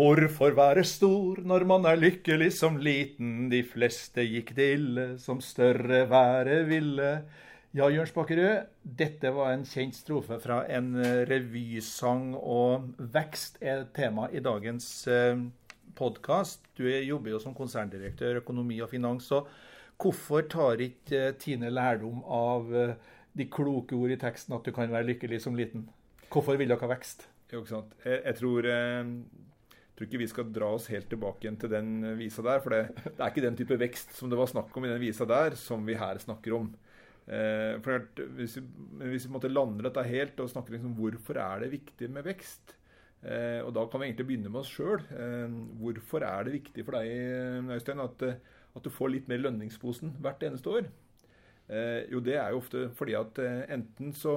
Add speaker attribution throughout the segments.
Speaker 1: Hvorfor være stor når man er lykkelig som liten? De fleste gikk det ille, som større være ville. Ja, Jørn Spakkerød, dette var en kjent strofe fra en eh, revysang, og vekst er tema i dagens eh, podkast. Du jobber jo som konserndirektør økonomi og finans. så Hvorfor tar ikke eh, Tine lærdom av de kloke ord i teksten at du kan være lykkelig som liten? Hvorfor vil dere ha vekst?
Speaker 2: Jo, ikke sant. Jeg, jeg tror, eh, tror, ikke vi skal dra oss helt tilbake igjen til den visa der. For det, det, er ikke den type vekst som det var snakk om i den visa der, som vi her snakker om. Eh, for hvis vi, hvis vi måtte lande dette helt og snakker liksom hvorfor er det viktig med vekst, eh, og da kan vi egentlig begynne med oss sjøl. Eh, hvorfor er det viktig for deg Øystein, at, at, du får litt mer lønningsposen hvert eneste år? jo, det er jo ofte fordi at enten så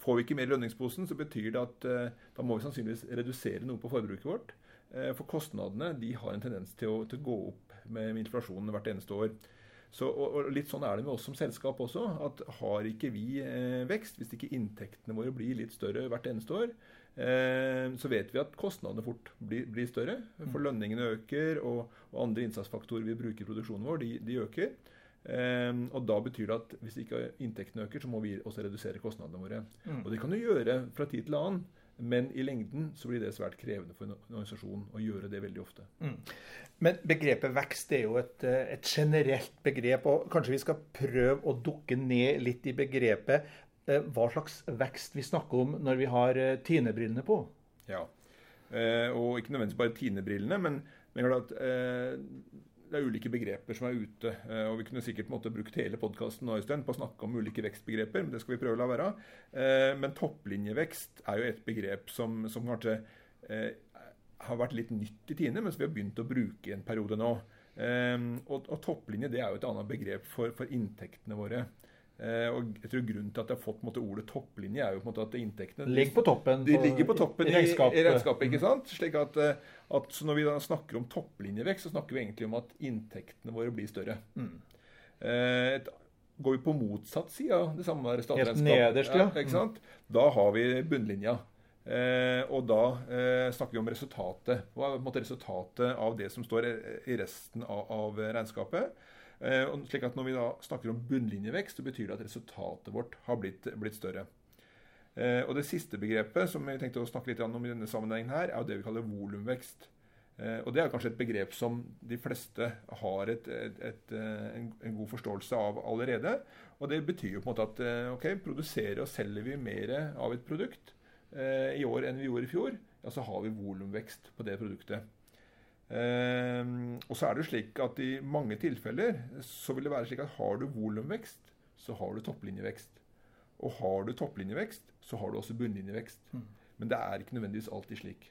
Speaker 2: får vi ikke mer lønningsposen, så betyr det at da må vi sannsynligvis redusere noe på forbruket vårt. for kostnadene de har en tendens til å, til å gå opp med, inflasjonen hvert eneste år. Så, og, Litt sånn er det med oss som selskap også. at Har ikke vi eh, vekst, hvis ikke inntektene våre blir litt større hvert eneste år, eh, så vet vi at kostnadene fort blir, blir større. For mm. lønningene øker, og, og, andre innsatsfaktorer vi bruker i produksjonen vår, de, de øker. Eh, og Da betyr det at hvis ikke inntektene øker, så må vi også redusere kostnadene våre. Mm. Og Det kan du gjøre fra tid til annen. Men i lengden så blir det svært krevende for en organisasjon å gjøre det veldig ofte. Mm.
Speaker 1: Men begrepet vekst er jo et, eh, et, generelt begrep, og kanskje vi skal prøve å dukke ned litt i begrepet. Eh, hva slags vekst vi snakker om når vi har tinebrillene Tine-brillene på?
Speaker 2: Ja, og ikke nødvendigvis bare Tine-brillene, men, men at, det er ulike begreper som er ute. Eh, og Vi kunne sikkert måtte brukt hele podkasten på å snakke om ulike vekstbegreper, men det skal vi prøve å la være. Eh, men topplinjevekst er jo et begrep som, som kanskje eh, har vært litt nytt i Tine, men som vi har begynt å bruke en periode nå. Og, og topplinje det er jo et annet begrep for, for inntektene våre. Uh, og jeg tror Grunnen til at jeg har fått måte, ordet topplinje, er jo på en måte at inntektene
Speaker 1: ligger på toppen,
Speaker 2: de, ligger på toppen i, regnskap. i, regnskapet. ikke sant? Slik at, uh, at Når vi da snakker om topplinjevekst, så snakker vi egentlig om at inntektene våre blir større. Mm. Uh, et, går vi på motsatt side av det samme
Speaker 1: statsregnskapet, nederst, ja.
Speaker 2: ikke sant? da har vi bunnlinja. og da snakker vi om resultatet. Hva er resultatet av det som står i resten av, av regnskapet? Eh, slik at Når vi da snakker om bunnlinjevekst, så betyr det at resultatet vårt har blitt, blitt større. Eh, og Det siste begrepet som vi tenkte å snakke litt om i denne sammenhengen her, er jo det vi kaller volumvekst. Eh, og Det er kanskje et begrep som de fleste har et, et, et, en, god forståelse av allerede. Og Det betyr jo på en måte at ok, produserer og selger vi mer av et produkt i år enn vi gjorde i fjor, ja, så har vi volumvekst på det produktet. Ehm, og så er det slik at I mange tilfeller så vil det være slik at har du volumvekst, så har du topplinjevekst. Og har du topplinjevekst, så har du også bunnlinjevekst. Mm. Men det er ikke nødvendigvis alltid slik.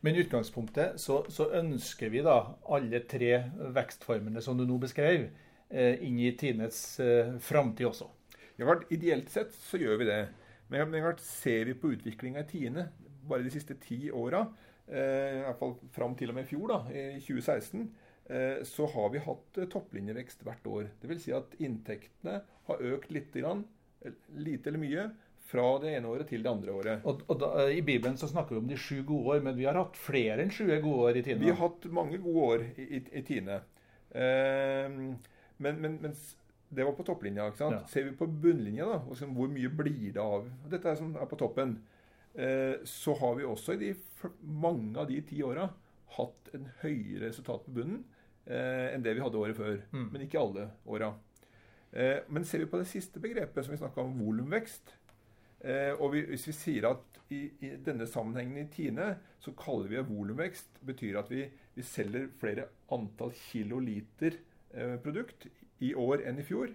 Speaker 1: Men i utgangspunktet så, så, ønsker vi da alle tre vekstformene som du nå beskrev, eh, inn i Tines eh, framtid også.
Speaker 2: Ja, Ideelt sett så gjør vi det. Men, ser vi på utviklinga i Tine bare de siste ti åra, i hvert fall fram til og med i fjor, da, i 2016, eh, så har vi hatt eh, topplinjevekst hvert år. Dvs. Si at inntektene har økt litt, grann, lite eller mye, fra det ene året til det andre året.
Speaker 1: Og, og da, I Bibelen så snakker vi om de sju gode år, men vi har hatt flere enn sju gode år i Tine?
Speaker 2: Vi har hatt mange gode år i, i, i Tine. Eh, men, men, mens det var på topplinja. ikke sant? Ja. Ser vi på bunnlinja, da, hvor mye blir det av Dette er som er på toppen. Eh, så har vi også i de, mange av de ti åra hatt en høyere resultat på bunnen eh, enn det vi hadde året før. Mm. Men ikke alle åra. Eh, men ser vi på det siste begrepet, som vi snakka om, volumvekst Og vi, hvis vi sier at i, i, denne sammenhengen i Tine så kaller vi det volumvekst, betyr at vi, vi, selger flere antall kiloliter produkt i år enn i fjor,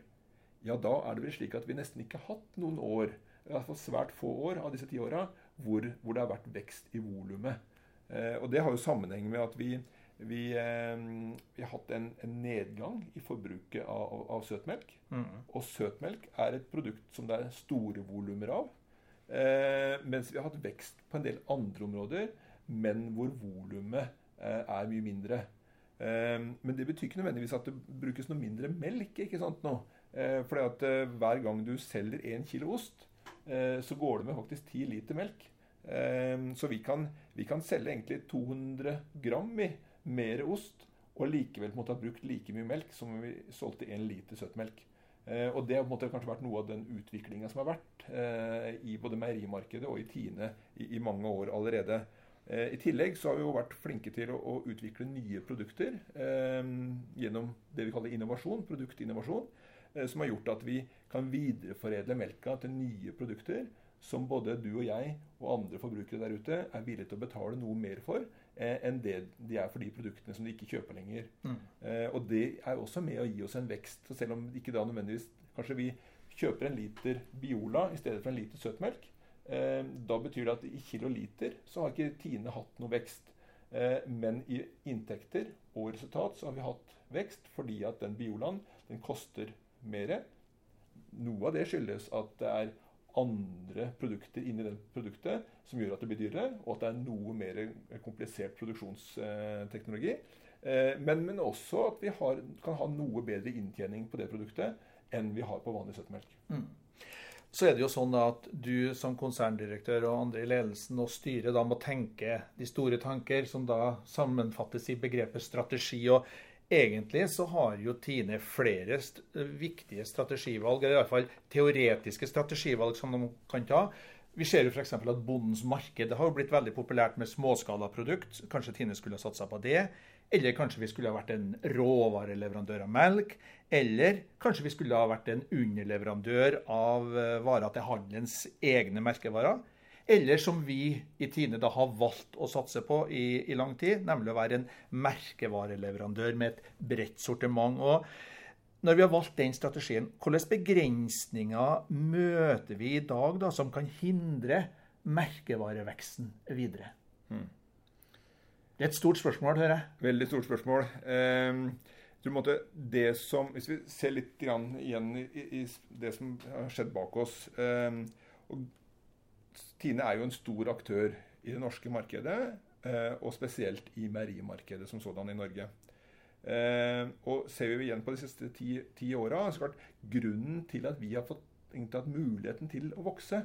Speaker 2: ja, da er det vel slik at vi nesten ikke har hatt noen år, i hvert fall svært få år av disse ti åra, hvor, hvor, det har vært vekst i volumet. Eh, og det har jo sammenheng med at vi, vi, eh, vi har hatt en, en, nedgang i forbruket av, av, av søtmelk. Mm. Og søtmelk er et produkt som det er store volumer av. Eh, mens vi har hatt vekst på en del andre områder, men hvor volumet eh, er mye mindre. Eh, men det betyr ikke nødvendigvis at det brukes noe mindre melk. ikke sant nå? Eh, fordi at hver gang du selger én kilo ost, Eh, så går det med faktisk 10 liter melk. Så vi kan, vi kan selge egentlig 200 gram i mer ost og likevel måtte ha brukt like mye melk som om vi solgte 1 liter søtmelk. Eh, og Det har på en måte kanskje vært noe av den utviklinga som har vært eh, i både meierimarkedet og i Tine i, mange år allerede. Eh, I tillegg så har vi jo vært flinke til å, å utvikle nye produkter eh, gjennom det vi kaller innovasjon, produktinnovasjon, eh, som har gjort at vi kan videreforedle melka til nye produkter som både du og jeg og andre forbrukere der ute er villige til å betale noe mer for eh, enn det de er for de produktene som de ikke kjøper lenger. Mm. Eh, og det er også med å gi oss en vekst. Så selv om ikke da nødvendigvis Kanskje vi kjøper en liter Biola i stedet for en liter søtmelk. Eh, da betyr det at i kiloliter så har ikke Tine hatt noe vekst. Eh, men i inntekter og resultat så har vi hatt vekst fordi at den Biolaen den koster mer. Noe av det skyldes at det er andre produkter inni det produktet som gjør at det blir dyrere, og at det er noe mer komplisert produksjonsteknologi. Eh, men, men også at vi har, kan ha noe bedre inntjening på det produktet enn vi har på vanlig søtmelk. Mm.
Speaker 1: Så er det jo sånn at du som konserndirektør og andre i ledelsen og styret da må tenke de store tanker, som da sammenfattes i begrepet strategi. og Egentlig så har jo Tine flere st viktige strategivalg, eller iallfall teoretiske strategivalg som de kan ta. Vi ser jo f.eks. at bondens marked har blitt veldig populært med småskalaprodukt. Kanskje Tine skulle ha satsa på det. Eller kanskje vi skulle ha vært en råvareleverandør av melk. Eller kanskje vi skulle ha vært en underleverandør av eh, varer til handelens egne merkevarer. Eller som vi i Tine da har valgt å satse på i, i lang tid, nemlig å være en merkevareleverandør med et bredt sortiment. Og når vi har valgt den strategien, hvilke begrensninger møter vi i dag da, som kan hindre merkevareveksten videre? Hmm. Det er et stort spørsmål, hører jeg.
Speaker 2: Veldig stort spørsmål. Um, det som, hvis vi ser litt igjen i, det som har skjedd bak oss um, og Tine er jo en stor aktør i det norske markedet, eh, og spesielt i meierimarkedet som sådan i Norge. Eh, og Ser vi igjen på de siste ti, ti åra, så klart grunnen til at vi har fått inntatt muligheten til å vokse,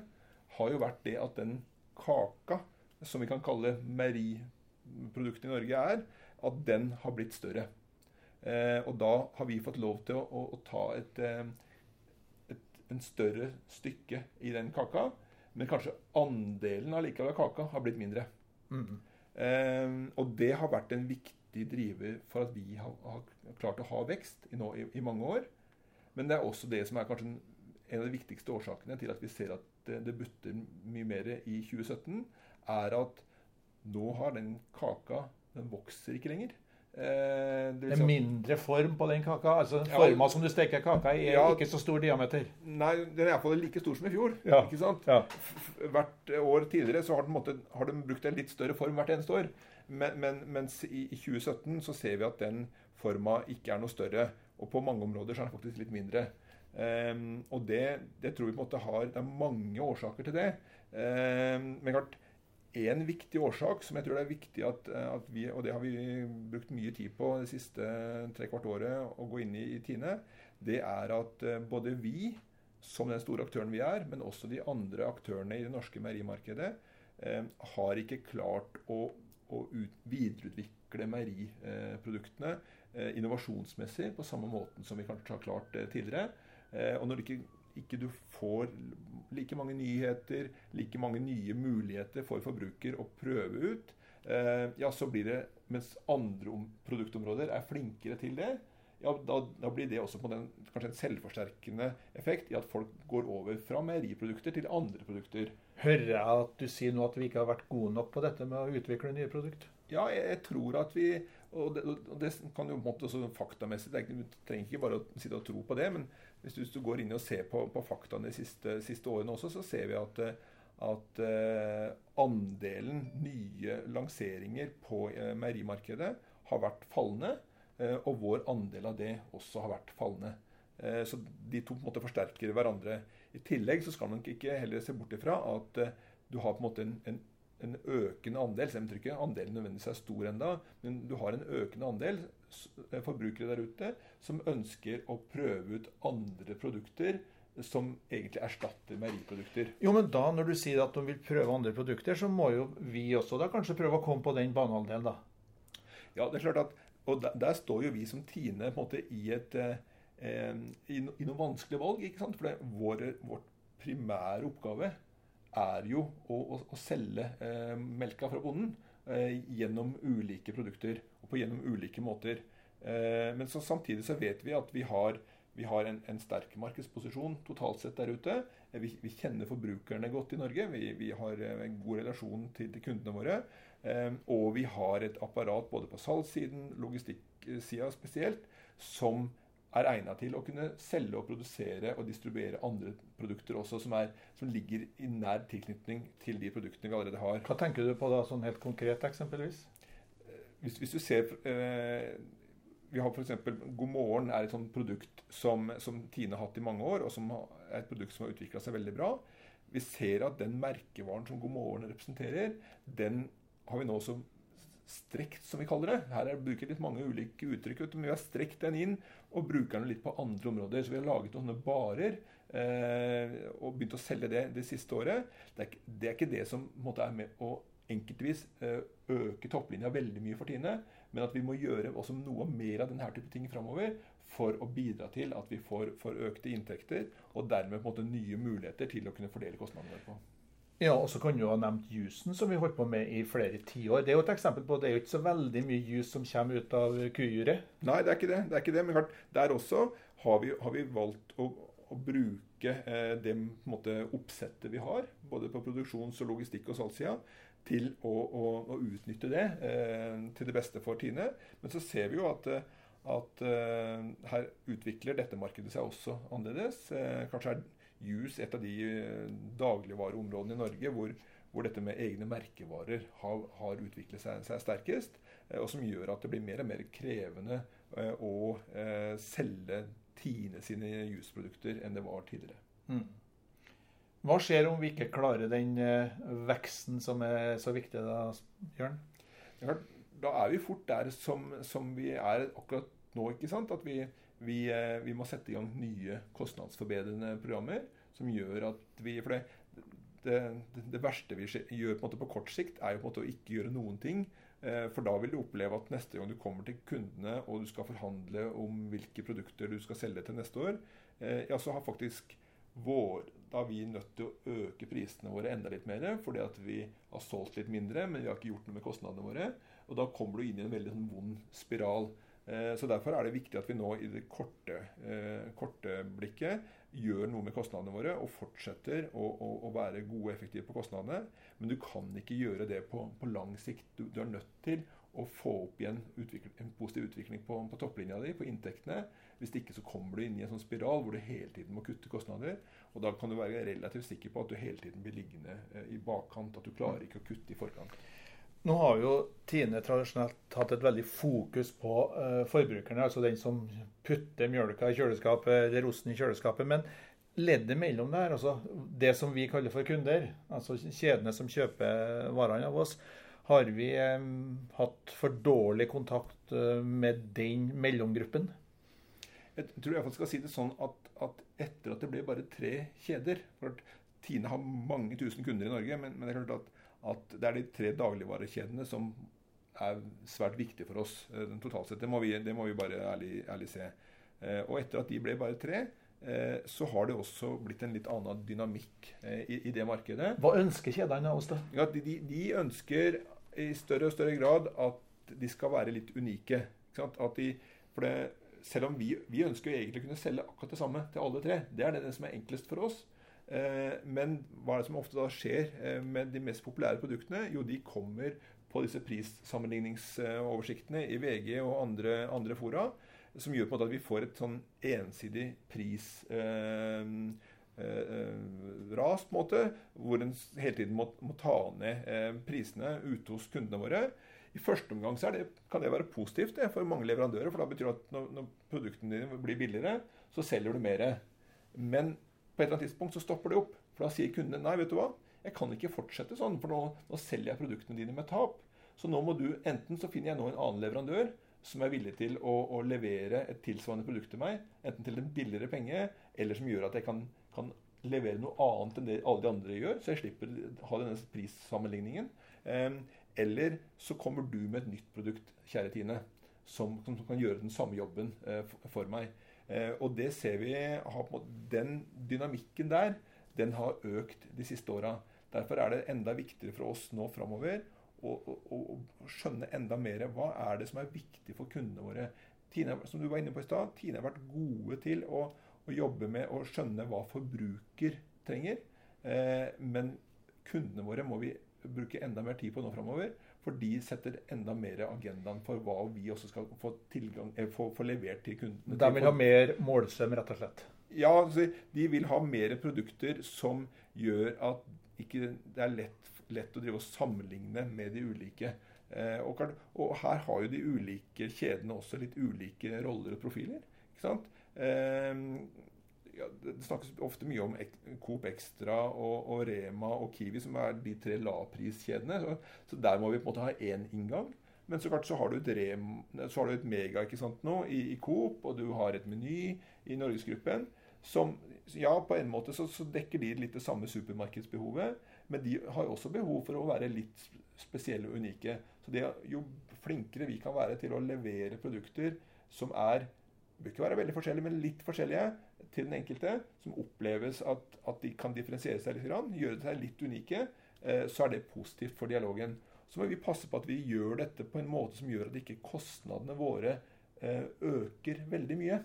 Speaker 2: har jo vært det at den kaka som vi kan kalle meieriproduktet i Norge er, at den har blitt større. Eh, og da har vi fått lov til å, å, å ta et, et, en større stykke i den kaka. Men kanskje andelen allikevel av kaka har blitt mindre. Mm. Eh, og det har vært en viktig driver for at vi har, har klart å ha vekst i, nå, i, i, mange år. Men det er også det som er kanskje en av de viktigste årsakene til at vi ser at det, det butter mye mer i 2017, er at nå har den kaka Den vokser ikke lenger.
Speaker 1: Eh, det, er mindre form på den kaka? altså ja, Forma som du steker kaka i, er ja, ikke så stor diameter?
Speaker 2: Nei, den er iallfall like stor som i fjor. Ja, ikke sant? Ja. Hvert år tidligere så har den, måtte, har den, brukt en litt større form hvert eneste år. Men, men, mens i, i 2017 så ser vi at den forma ikke er noe større. Og på mange områder så er den faktisk litt mindre. Um, og det, det, tror vi på en måte har Det er mange årsaker til det. Um, men klart en viktig årsak som jeg tror det er viktig at, at, vi, og det har vi brukt mye tid på det siste trekvart året å gå inn i, i Tine, det er at eh, både vi, som den store aktøren vi er, men også de andre aktørene i det norske meierimarkedet, eh, har ikke klart å, å ut, videreutvikle meieriproduktene eh, innovasjonsmessig på samme måten som vi kanskje har klart eh, tidligere. Eh, og når det ikke ikke du får like mange nyheter, like mange nye muligheter for forbruker å prøve ut, eh, ja, så blir det Mens andre produktområder er flinkere til det, ja, da, da blir det også på den, kanskje en selvforsterkende effekt i at folk går over fra meieriprodukter til andre produkter.
Speaker 1: Hører jeg at du sier nå at vi ikke har vært gode nok på dette med å utvikle nye produkter?
Speaker 2: Ja, jeg, jeg tror at vi og det, og det, kan jo på en måte også faktamessig Du trenger ikke bare å sitte og tro på det, men hvis du, hvis du går inn og ser på, på faktaene de siste, siste, årene også, så ser vi at, at uh, andelen nye lanseringer på uh, meierimarkedet har vært fallende. Uh, og vår andel av det også har vært fallende. så de to på en måte forsterker hverandre. I tillegg så skal man ikke heller se bort ifra at du har på en måte en, en en økende andel, selv om ikke andelen nødvendigvis er stor enda, men du har en økende andel eh, forbrukere der ute som ønsker å prøve ut andre produkter som egentlig erstatter meieriprodukter.
Speaker 1: Jo, men da når du sier at de vil prøve andre produkter, så må jo vi også da kanskje prøve å komme på den banehalvdelen, da?
Speaker 2: Ja, det er klart at Og der, der står jo vi som Tine på en måte i et eh, i, no, i noen vanskelige valg. ikke sant? For vår, vårt primære oppgave er jo å, å, å selge eh, melka fra bonden eh, gjennom ulike produkter og på gjennom ulike måter. Eh, men så, samtidig så vet vi at vi har vi har en, en, sterk markedsposisjon totalt sett der ute. Eh, vi, vi kjenner forbrukerne godt i Norge. Vi, vi har eh, en god relasjon til, til kundene våre. Eh, og vi har et apparat både på salgssiden, logistikksida spesielt, som er egna til å kunne selge og produsere og distribuere andre produkter også, som, er, som, ligger i nær tilknytning til de produktene vi allerede har.
Speaker 1: Hva tenker du på da, sånn helt konkret eksempelvis?
Speaker 2: Hvis, hvis du ser eh, vi har f.eks. God morgen er et sånt produkt som, som, Tine har hatt i mange år, og som er et produkt som har utvikla seg veldig bra. Vi ser at den merkevaren som God morgen representerer, den har vi nå som strekt, som vi kaller det. Her er, bruker litt mange ulike uttrykk, men vi har strekt den inn og bruker den litt på andre områder. Så vi har laget noen barer eh, og begynt å selge det det siste året. Det er, det er ikke det som måte, er med å enkeltvis eh, øke topplinja veldig mye for Tine, men at vi må gjøre også noe mer av denne type ting framover for å bidra til at vi får, får økte inntekter, og dermed måte nye muligheter til å kunne fordele kostnadene våre på.
Speaker 1: Ja, og så kan du ha nevnt jusen, som vi holdt på med i flere tiår. Det er jo et eksempel på det er jo ikke så veldig mye jus som kommer ut av kujuret.
Speaker 2: Nei, det er ikke det. det, er ikke det. Men der også har vi, har vi valgt å, å bruke eh, det måte, oppsettet vi har, både på produksjons-, og logistikk- og salgssida, til å, å, å, utnytte det eh, til det beste for Tine. Men så ser vi jo at, at eh, her utvikler dette markedet seg også annerledes. Eh, kanskje er juice et av de eh, dagligvareområdene i Norge hvor, hvor dette med egne merkevarer har, har utviklet seg, seg, sterkest. Eh, og som gjør at det blir mer og mer krevende eh, å selge Tine sine juiceprodukter enn det var tidligere. Mm.
Speaker 1: Hva skjer om vi ikke klarer den veksten som er så viktig da, Jørn?
Speaker 2: Da er vi fort der som, som, vi er akkurat nå. ikke sant? At vi, vi, eh, vi, må sette i gang nye kostnadsforbedrende programmer som gjør at vi For det, det, det verste vi gjør på, på, kort sikt, er jo på en måte å ikke gjøre noen ting. Eh, for da vil du oppleve at neste gang du kommer til kundene og du skal forhandle om hvilke produkter du skal selge til neste år, ja, så har faktisk vår, da er vi nødt til å øke prisene våre enda litt mer. Fordi at vi har solgt litt mindre, men vi har ikke gjort noe med kostnadene våre. Og da kommer du inn i en veldig sånn vond spiral. Eh, så Derfor er det viktig at vi nå i det korte, eh, korte blikket gjør noe med kostnadene våre og fortsetter å, å, å, være gode og effektive på kostnadene. Men du kan ikke gjøre det på, på lang sikt. Du, du, er nødt til å få opp igjen en positiv utvikling på, på topplinja di, på inntektene. Hvis ikke så kommer du inn i en sånn spiral hvor du hele tiden må kutte kostnader. Og da kan du være relativt sikker på at du hele tiden blir liggende eh, i bakkant. At du klarer ikke å kutte i forkant.
Speaker 1: Nå har jo Tine tradisjonelt hatt et veldig fokus på uh, forbrukerne, altså den som putter mjølka i kjøleskapet eller osten i kjøleskapet. Men leddet mellom der, altså det som vi kaller for kunder, altså kjedene som kjøper varene av oss, har vi um, hatt for dårlig kontakt uh, med den mellomgruppen?
Speaker 2: Jeg tror jeg skal si det sånn at, at, etter at det ble bare tre kjeder for Tine har mange tusen kunder i Norge, men, men det er klart at, at, det er de tre dagligvarekjedene som er svært viktige for oss eh, totalt sett. Det må vi, det må vi bare ærlig, ærlig, se. Eh, og etter at de ble bare tre, eh, så har det også blitt en litt annen dynamikk i, i, det markedet.
Speaker 1: Hva ønsker kjedene av oss, da?
Speaker 2: Ja, de, de, ønsker i større og større grad at de skal være litt unike. De, for det, selv om vi, vi ønsker egentlig å kunne selge akkurat det samme til alle tre. Det er det som er enklest for oss. Eh, men hva er det som ofte da skjer eh, med de mest populære produktene? Jo, de kommer på disse prissammenligningsoversiktene i VG og andre, andre fora, som gjør på en måte at vi får et sånn ensidig prisras, eh, på en måte, hvor en hele tiden må, må ta ned prisene ute hos kundene våre. I første omgang det, kan det være positivt det, for mange leverandører. For da betyr det at når, når, produktene dine blir billigere, så selger du mer. Men et eller annet tidspunkt så stopper det opp. For da sier kundene nei, vet du hva, jeg kan ikke fortsette sånn, for nå, nå selger jeg produktene dine med tap. Så nå må du, enten så finner jeg nå en annen leverandør som er villig til å, å levere et tilsvarende produkt til meg, enten til en billigere penge, eller som gjør at jeg kan kan levere noe annet enn det alle de andre gjør, så jeg slipper å ha denne prissammenligningen. Eh, eller så kommer du med et nytt produkt, kjære Tine, som, som kan gjøre den samme jobben eh, for meg. Eh, og det ser vi har, Den dynamikken der, den har økt de siste åra. Derfor er det enda viktigere for oss nå framover å, å, å, skjønne enda mer hva er det som er viktig for kundene våre. Tine, som du var inne på i stad, Tine har vært gode til å, å, jobbe med å skjønne hva forbruker trenger. Eh, men kundene våre må vi bruke enda mer tid på nå framover. For de setter enda mer agendaen for hva vi også skal få, tilgang, eh, få, få levert til kundene.
Speaker 1: De vil ha mer målsøm, rett og slett?
Speaker 2: Ja, altså, de vil ha mer produkter som gjør at ikke, det er lett, lett, å drive og sammenligne med de ulike. Eh, og, og, her har jo de ulike kjedene også litt ulike roller og profiler. ikke sant? Eh, ja, det snakkes ofte mye om Coop Extra og, og, Rema og Kiwi, som er de tre lavpriskjedene. Så, så, der må vi på en måte ha én inngang. Men så klart så har du et, Rem, så har du et Mega ikke sant, nå i, i, Coop, og du har et Meny i Norgesgruppen. Som ja, på en måte så, så, dekker de litt det samme supermarkedsbehovet, men de har også behov for å være litt spesielle og unike. Så det, jo flinkere vi kan være til å levere produkter som er bør ikke være veldig forskjellige, men litt forskjellige, til den enkelte, som oppleves at, at de kan differensiere seg litt, gjøre seg litt unike, eh, så er det positivt for dialogen. Så må vi passe på at vi gjør dette på en måte som gjør at ikke kostnadene våre eh, øker veldig mye.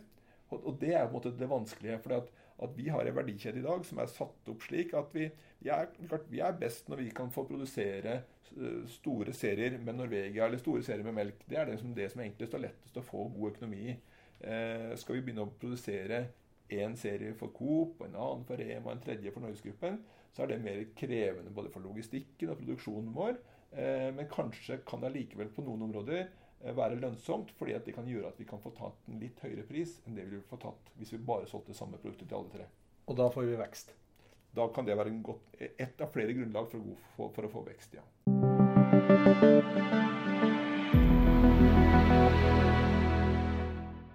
Speaker 2: Og, det er på en måte det vanskelige. for at, at vi har en verdikjede i dag som er satt opp slik at vi, vi, er, vi, er, best når vi kan få produsere eh, store serier med Norvegia eller store serier med melk. Det er det som, det som er enklest og lettest å få god økonomi i. Eh, skal vi begynne å produsere én serie for Coop, en annen for Rema en tredje for Norgesgruppen, så er det mer krevende både for logistikken og produksjonen vår. Eh, men kanskje kan det allikevel på noen områder eh, være lønnsomt, fordi at det kan gjøre at vi kan få tatt en litt høyere pris enn det vi ville få tatt hvis vi bare solgte samme produkter til alle tre.
Speaker 1: Og da får vi vekst?
Speaker 2: Da kan det være godt, ett av flere grunnlag for å, for, for å få vekst, ja.